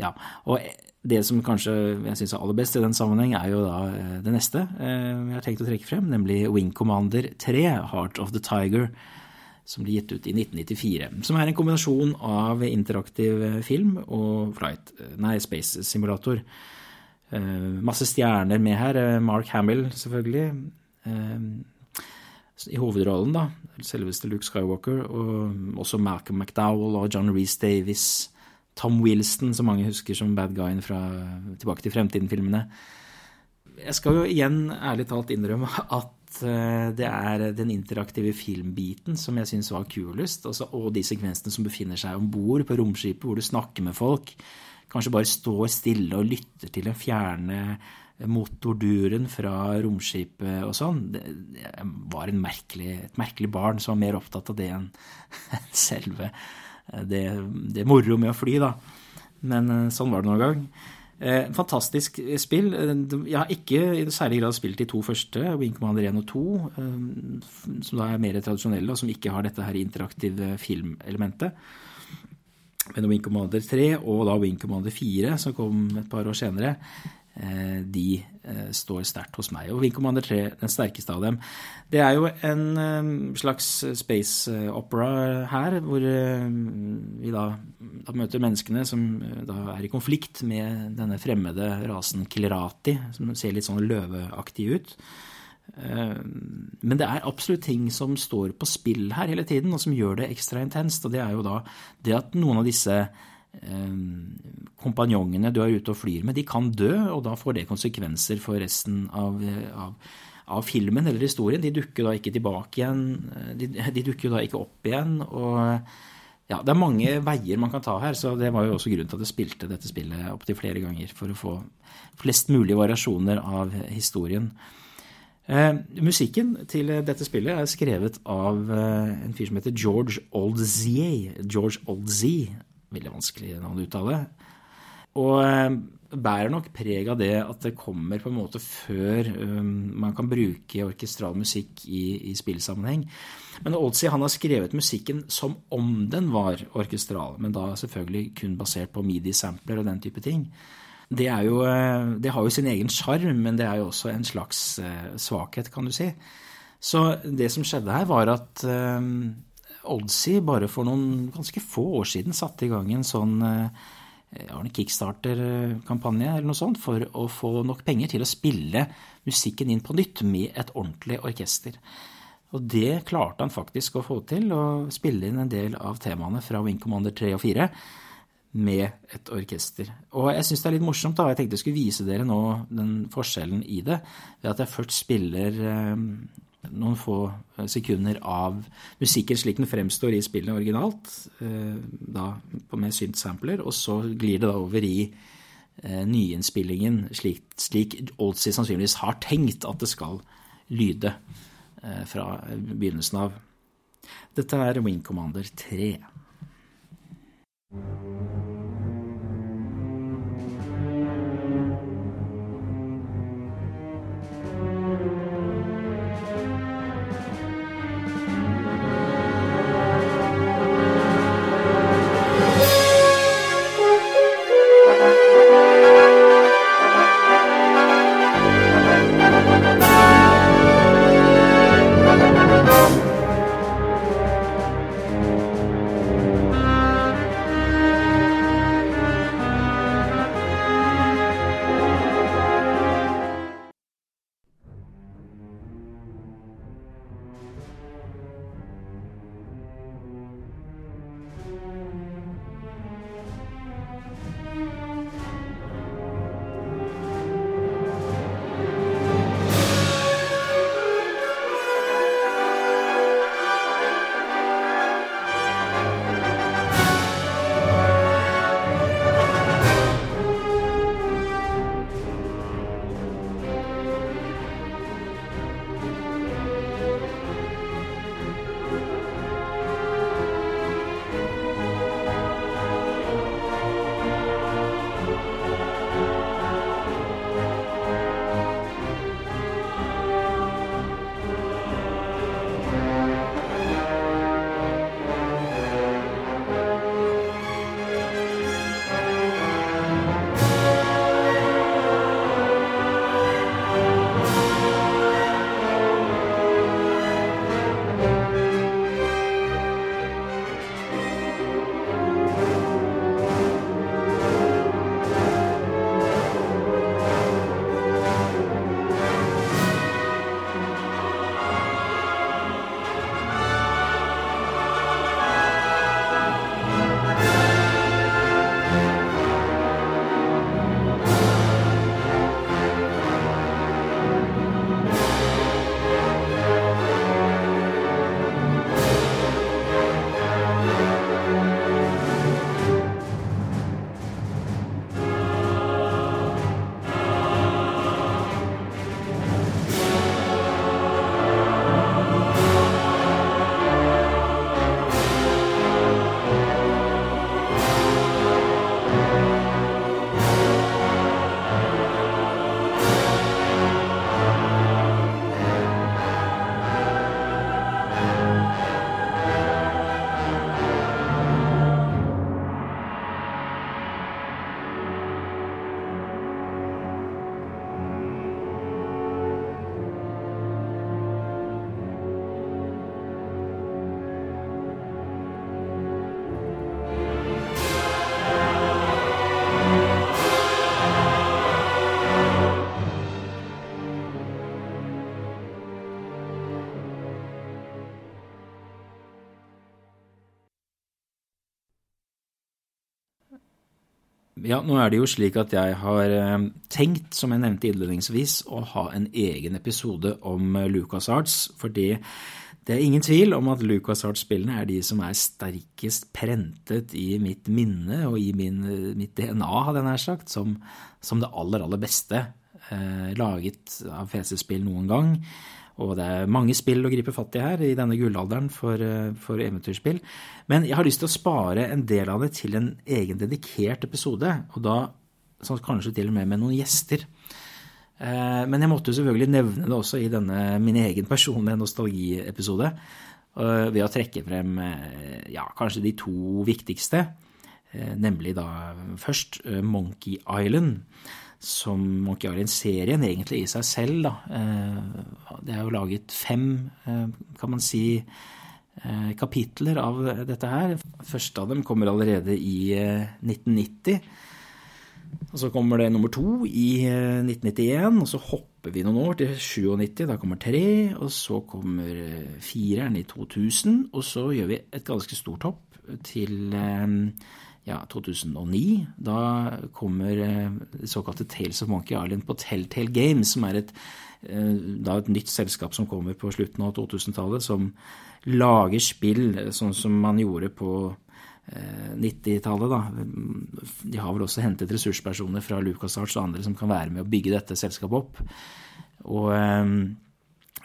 ja, og det som kanskje jeg syns er aller best i den sammenheng, er jo da eh, det neste eh, jeg har tenkt å trekke frem, nemlig Wing Commander 3, Heart of the Tiger, som ble gitt ut i 1994. Som er en kombinasjon av interaktiv film og flight, nei, space simulator. Masse stjerner med her. Mark Hamill, selvfølgelig. I hovedrollen, da. Selveste Luke Skywalker. Og også Malcolm McDowell og John Reece Davis. Tom Wilson, som mange husker som bad guyen fra Tilbake til fremtiden-filmene. Jeg skal jo igjen ærlig talt innrømme at eh, det er den interaktive filmbiten som jeg syns var kulest. Og de sekvensene som befinner seg om bord på romskipet, hvor du snakker med folk. Kanskje bare står stille og lytter til den fjerne motorduren fra romskipet og sånn. Det var merkelig, et merkelig barn som var mer opptatt av det enn selve Eh, det, det er moro med å fly, da. Men eh, sånn var det noen gang. Eh, fantastisk spill. Jeg har ikke i særlig grad spilt de to første, Wing Commander 1 og 2, som da er mer tradisjonelle, og som ikke har dette her interaktive filmelementet. Men Wing Commander 3 og da Wing Commander 4, som kom et par år senere, Eh, de eh, står sterkt hos meg. Og Wing Commander 3, den sterkeste av dem. Det er jo en eh, slags space opera her, hvor vi da, da møter menneskene som da er i konflikt med denne fremmede rasen Kilerati, som ser litt sånn løveaktig ut. Men det er absolutt ting som står på spill her hele tiden, og som gjør det ekstra intenst. Og det er jo da det at noen av disse Eh, kompanjongene du er ute og flyr med, de kan dø, og da får det konsekvenser for resten av, av, av filmen eller historien. De dukker da ikke tilbake igjen, eh, de, de dukker da ikke opp igjen. og ja, Det er mange veier man kan ta her, så det var jo også grunnen til at jeg spilte dette spillet opptil flere ganger. For å få flest mulig variasjoner av historien. Eh, musikken til dette spillet er skrevet av eh, en fyr som heter George Oldzier. George Oldzie veldig vanskelig navn å uttale. Og eh, bærer nok preg av det at det kommer på en måte før um, man kan bruke orkestral musikk i, i spillsammenheng. Men Oldsie har skrevet musikken som om den var orkestral, men da selvfølgelig kun basert på midi-sampler og den type ting. Det, jo, eh, det har jo sin egen sjarm, men det er jo også en slags svakhet, kan du si. Så det som skjedde her, var at Oddsi bare for noen ganske få år siden satte i gang en sånn eh, en kickstarter-kampanje eller noe sånt for å få nok penger til å spille musikken inn på nytt med et ordentlig orkester. Og det klarte han faktisk å få til, å spille inn en del av temaene fra Wing Commander 3 og 4 med et orkester. Og jeg syns det er litt morsomt, da. Jeg tenkte jeg skulle vise dere nå den forskjellen i det, ved at jeg først spiller eh, noen få eh, sekunder av musikken slik den fremstår i spillet originalt, eh, da med synth-sampler, og så glir det da over i eh, nyinnspillingen slik, slik Oldsey sannsynligvis har tenkt at det skal lyde fra begynnelsen av. Dette er Wing Commander 3. Ja, nå er det jo slik at jeg har eh, tenkt, som jeg nevnte innledningsvis, å ha en egen episode om Lucas LucasArts, fordi det er ingen tvil om at LucasArts-spillene er de som er sterkest prentet i mitt minne og i min, mitt DNA, hadde jeg nær sagt, som, som, det aller, aller beste eh, laget av PC-spill noen gang. Og det er mange spill å gripe fatt i her i denne gullalderen for, eh, for, eventyrspill. Men jeg har lyst til å spare en del av det til en egen dedikert episode, og da kanskje til og med med noen gjester. Eh, men jeg måtte jo selvfølgelig nevne det også i denne min egen personlige nostalgiepisode eh, ved å trekke frem ja, kanskje de to viktigste, nemlig da først Monkey Island som Monkey Island-serien egentlig i seg selv. Da. Eh, det er jo laget fem, eh, kan man si, eh, kapitler av dette her. Første av dem kommer allerede i 1990. Og Så kommer det nummer to i 1991, og så hopper vi noen år til 97. Da kommer tre, og så kommer fireren i 2000, og så gjør vi et ganske stort hopp til ja, 2009. Da kommer eh, det såkalte Tales of Monkey Island på Telltale Games, som er et, eh, et nytt selskap som kommer på slutten av 2000-tallet, som lager spill eh, sånn som man gjorde på 90-tallet. da. De har vel også hentet ressurspersoner fra LucasArts og andre som kan være med å bygge dette selskapet opp. Og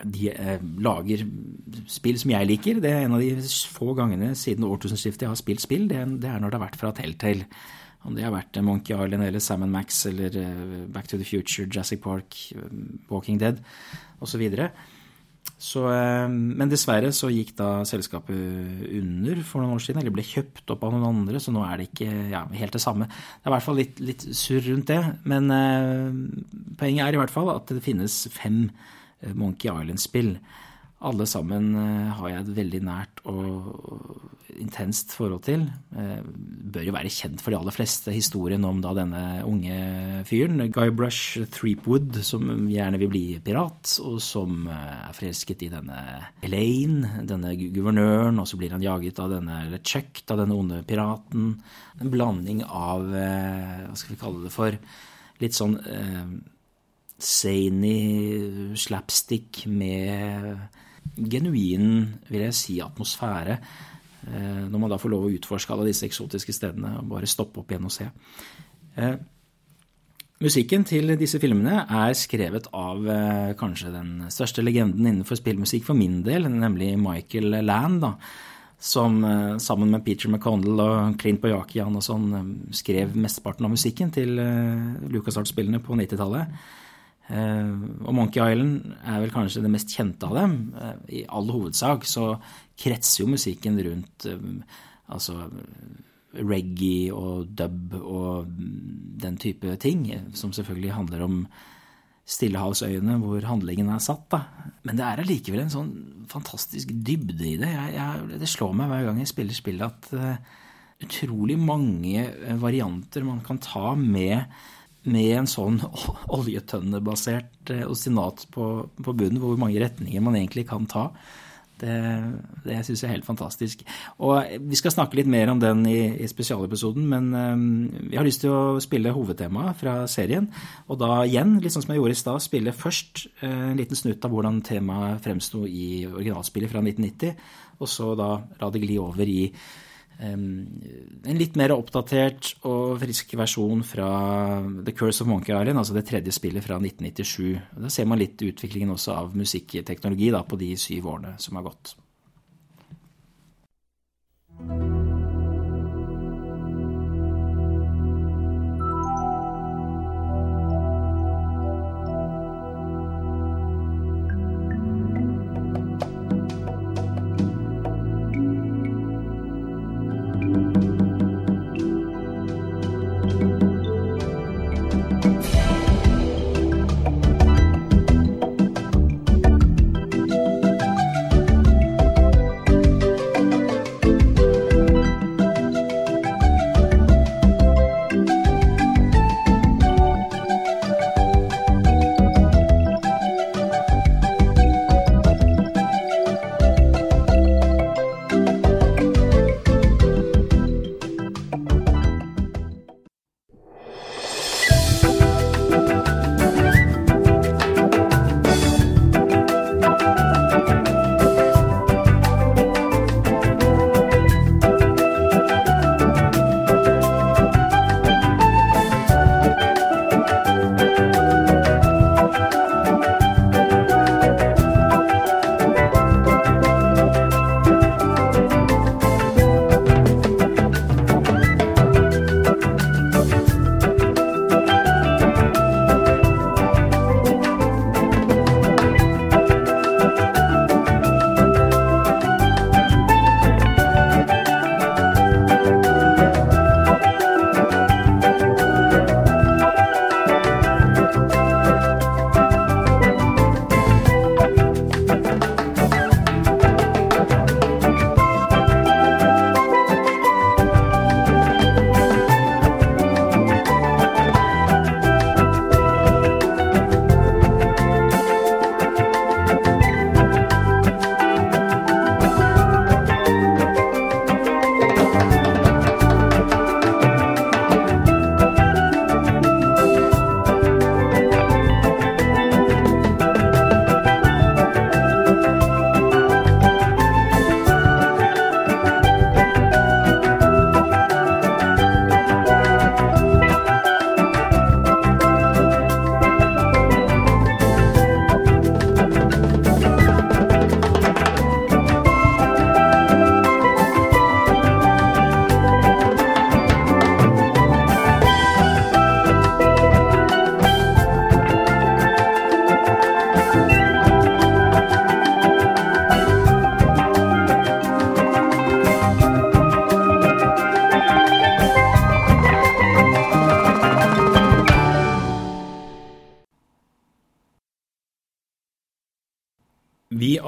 de eh, lager spill som jeg liker. Det er en av de få gangene siden årtusenskiftet jeg har spilt spill. Det, er når det har vært fra Telltale. Om det har vært eh, Monkey Island eller Sam Max eller eh, Back to the Future, Jurassic Park, Walking Dead osv. Så, men dessverre så gikk da selskapet under for noen år siden, eller ble kjøpt opp av noen andre, så nå er det ikke ja, helt det samme. Det er i hvert fall litt, litt surr rundt det, men poenget er i hvert fall at det finnes fem Monkey Island-spill. Alle sammen eh, har jeg et veldig nært og intenst forhold til. Eh, bør jo være kjent for de aller fleste historien om da denne unge fyren, Guybrush Threepwood, som gjerne vil bli pirat, og som er forelsket i denne Elaine, denne guvernøren, og så blir han jaget av denne eller chucked av denne onde piraten. En blanding av, hva skal vi kalle det for, litt sånn zany slapstick med genuin, vil jeg si, atmosfære. Eh, når man da får lov å utforske alle disse eksotiske stedene og bare stoppe opp igjen og se. Eh, musikken til disse filmene er skrevet av eh, kanskje den største legenden innenfor spillmusikk for min del, nemlig Michael Land. da, som sammen med Peter McConnell og Clint Boyakian og sånn skrev mesteparten av musikken til LucasArts-spillene på 90-tallet. Eh, og Monkey Island er vel kanskje det mest kjente av dem. Eh, I all hovedsak så kretser jo musikken rundt eh, altså reggae og dub og den type ting, som selvfølgelig handler om Stillehavsøyene, hvor handlingen er satt. Da. Men det er allikevel en sånn fantastisk dybde i det. Jeg, jeg, det slår meg hver gang jeg spiller spillet at uh, utrolig mange varianter man kan ta med med en sånn oljetønnebasert eh, ostinat på, på, bunnen, hvor mange retninger man egentlig kan ta. Det, det syns jeg er helt fantastisk. Og Vi skal snakke litt mer om den i, i spesialepisoden, men um, jeg har lyst til å spille hovedtemaet fra serien. Og da igjen, litt sånn som jeg gjorde i stad, spille først en liten snutt av hvordan temaet fremsto i originalspillet fra 1990, og så da la det gli over i en litt mer oppdatert og frisk versjon fra The Curse of Monkey Island, altså det tredje spillet fra 1997. Da ser man litt utviklingen også av musikkteknologi da, på de syv årene som har gått.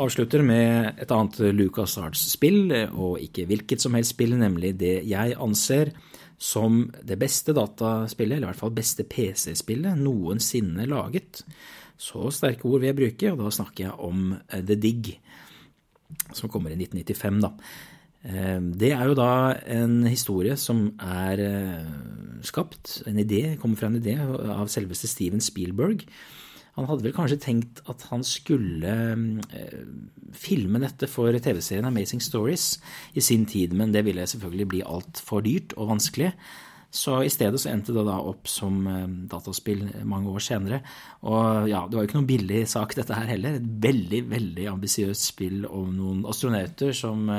Avslutter med et annet Lucas Arts-spill, og ikke hvilket som helst spill, nemlig det jeg anser som det beste dataspillet, eller i hvert fall beste PC-spillet, noensinne laget. Så sterke ord vil jeg bruke, og da snakker jeg om The Dig, som kommer i 1995, da. Eh, det er jo da en historie som er eh, skapt, en idé, kommer fra en idé av selveste Steven Spielberg. Han hadde vel kanskje tenkt at han skulle eh, filme dette for TV-serien Amazing Stories i sin tid, men det ville selvfølgelig bli altfor dyrt og vanskelig. Så i stedet så endte det da opp som dataspill mange år senere. Og ja, det var jo ikke noen billig sak dette her heller. Et veldig, veldig ambisiøst spill om noen astronauter som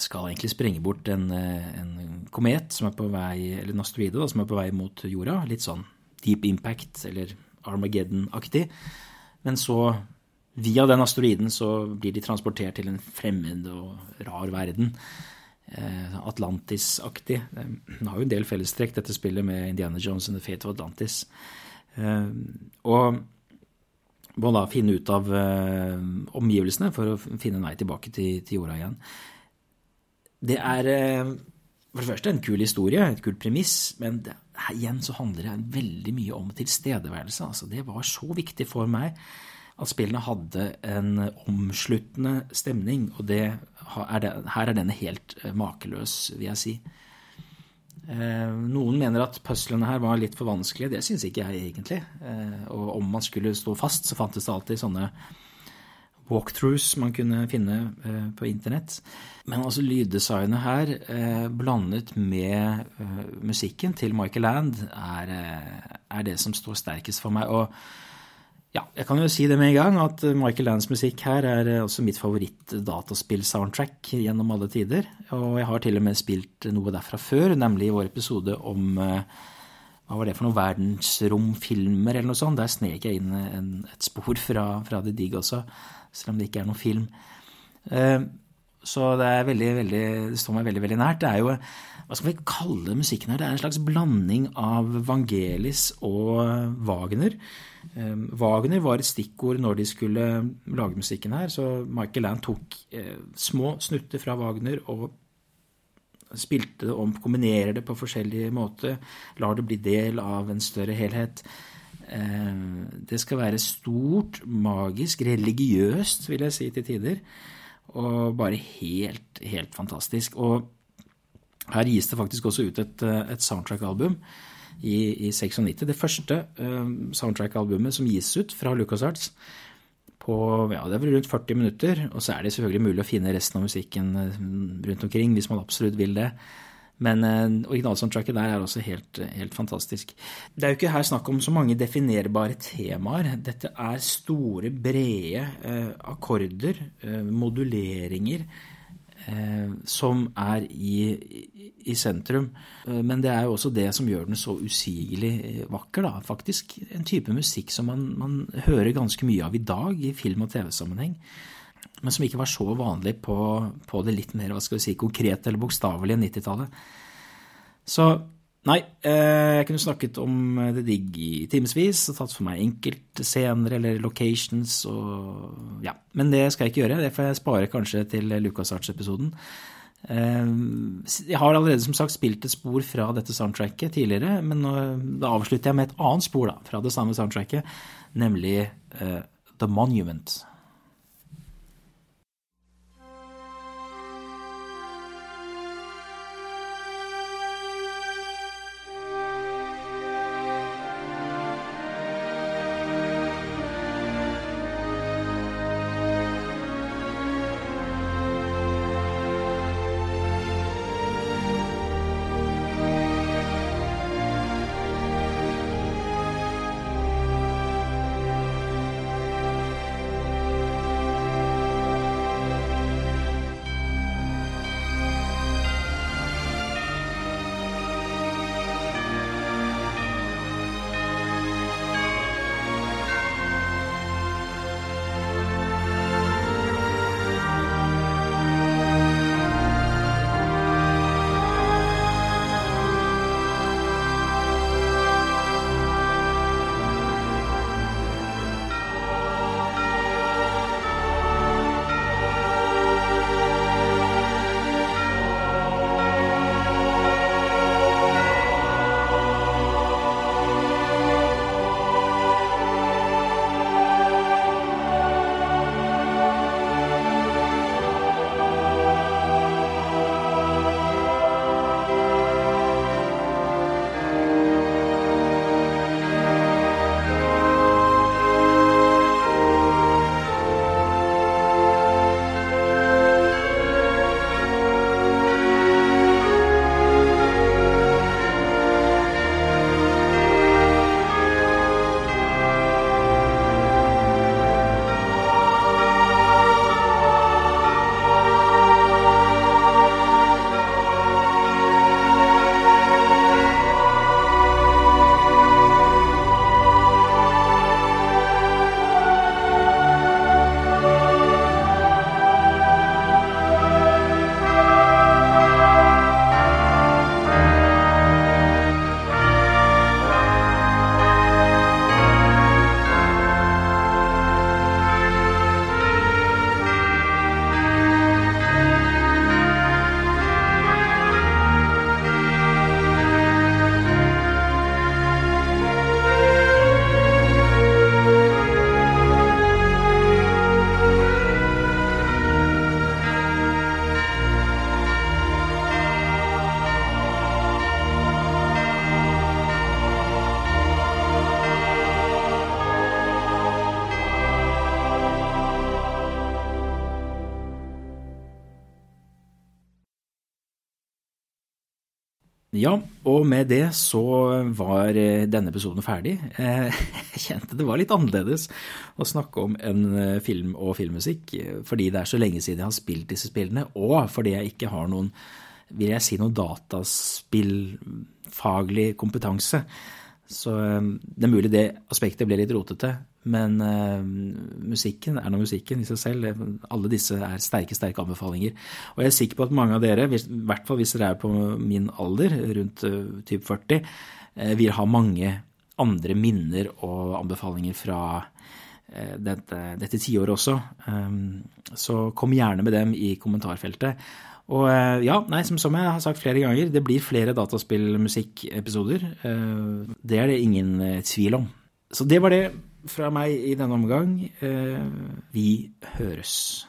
skal egentlig sprenge bort en, eh, en, komet som er på vei, eller en asteroide da, som er på vei mot jorda. Litt sånn deep impact eller Armageddon-aktig. Men så, via den asteroiden, så blir de transportert til en fremmed og rar verden. Eh, Atlantis-aktig. Den har jo en del fellestrekk, dette spillet, med Indiana Jones and the Fate of Atlantis. Eh, og må da finne ut av eh, omgivelsene for å finne en vei tilbake til, jorda igjen. Det er eh, for det første en kul historie, et kult premiss, men det, igjen så handler det veldig mye om tilstedeværelse. Altså, det var så viktig for meg at spillene hadde en omsluttende stemning, og det, er her er denne helt eh, makeløs, vil jeg si. Eh, noen mener at puzzlene her var litt for vanskelige. Det syns ikke jeg egentlig. Og om man skulle stå fast, så fantes det alltid sånne walkthroughs man kunne finne eh, på internett. Men altså lyddesignet her, eh, blandet med eh, musikken til Michael Land, er, er, det som står sterkest for meg. Og ja, jeg kan jo si det med en gang, at Michael Lands musikk her er også mitt favoritt-dataspill-soundtrack gjennom alle tider. Og jeg har til og med spilt noe derfra før, nemlig i vår episode om hva var det for noen verdensromfilmer eller noe sånt. Der snek jeg inn en, et spor fra, fra The Dig også selv om det ikke er noen film. Eh, så det, veldig, veldig, det står meg veldig veldig nært. Det er jo Hva skal vi kalle musikken her? Det er en slags blanding av Vangelis og Wagner. Eh, Wagner var et stikkord når de skulle lage musikken her. Så Michael Land tok eh, små snutter fra Wagner og spilte det om, kombinerer det på forskjellige måter, lar det bli del av en større helhet. Eh, det skal være stort, magisk, religiøst, vil jeg si til tider. Og bare helt, helt fantastisk. Og her gis det faktisk også ut et, eh, et soundtrack-album i, i 96. Det første uh, soundtrack-albumet som gis ut fra LucasArts. På, ja, det er vel rundt 40 minutter, og så er det selvfølgelig mulig å finne resten av musikken rundt omkring hvis man absolutt vil det. Men uh, originalsoundtracket der er også helt, helt, fantastisk. Det er jo ikke her snakk om så mange definerbare temaer. Dette er store, brede uh, akkorder, uh, moduleringer, som er i, i sentrum. men det er jo også det som gjør den så usigelig vakker, da. Faktisk en type musikk som man, man hører ganske mye av i dag i film- og TV-sammenheng men som ikke var så vanlig på, på det litt mer hva skal vi si, konkrete eller bokstavelige 90-tallet. Så nei, eh, jeg kunne snakket om The digg i timevis og tatt for meg enkeltscener eller locations og ja. Men det skal jeg ikke gjøre, det får jeg spare kanskje til LucasArts-episoden. Eh, jeg har allerede som sagt spilt et spor fra dette soundtracket tidligere, men da avslutter jeg med et annet spor da, fra det samme soundtracket, nemlig The Monument. Ja, og med det så var eh, denne episoden ferdig. Eh, jeg kjente det var litt annerledes å snakke om en eh, film og filmmusikk, fordi det er så lenge siden jeg har spilt disse spillene, og fordi jeg ikke har noen, vil jeg si, noen dataspillfaglig kompetanse. Så det er mulig det aspektet ble litt rotete, men uh, musikken er nå musikken i seg selv. Alle disse er sterke, sterke anbefalinger. Og jeg er sikker på at mange av dere, i hvert fall hvis dere er på min alder, rundt uh, typ 40, uh, vil ha mange andre minner og anbefalinger fra dette, dette tiåret også. Um, så kom gjerne med dem i kommentarfeltet. Og ja, nei, som, som, jeg har sagt flere ganger, det blir flere dataspillmusikkepisoder. Det er det ingen tvil om. Så det var det fra meg i denne omgang. Eh, vi høres.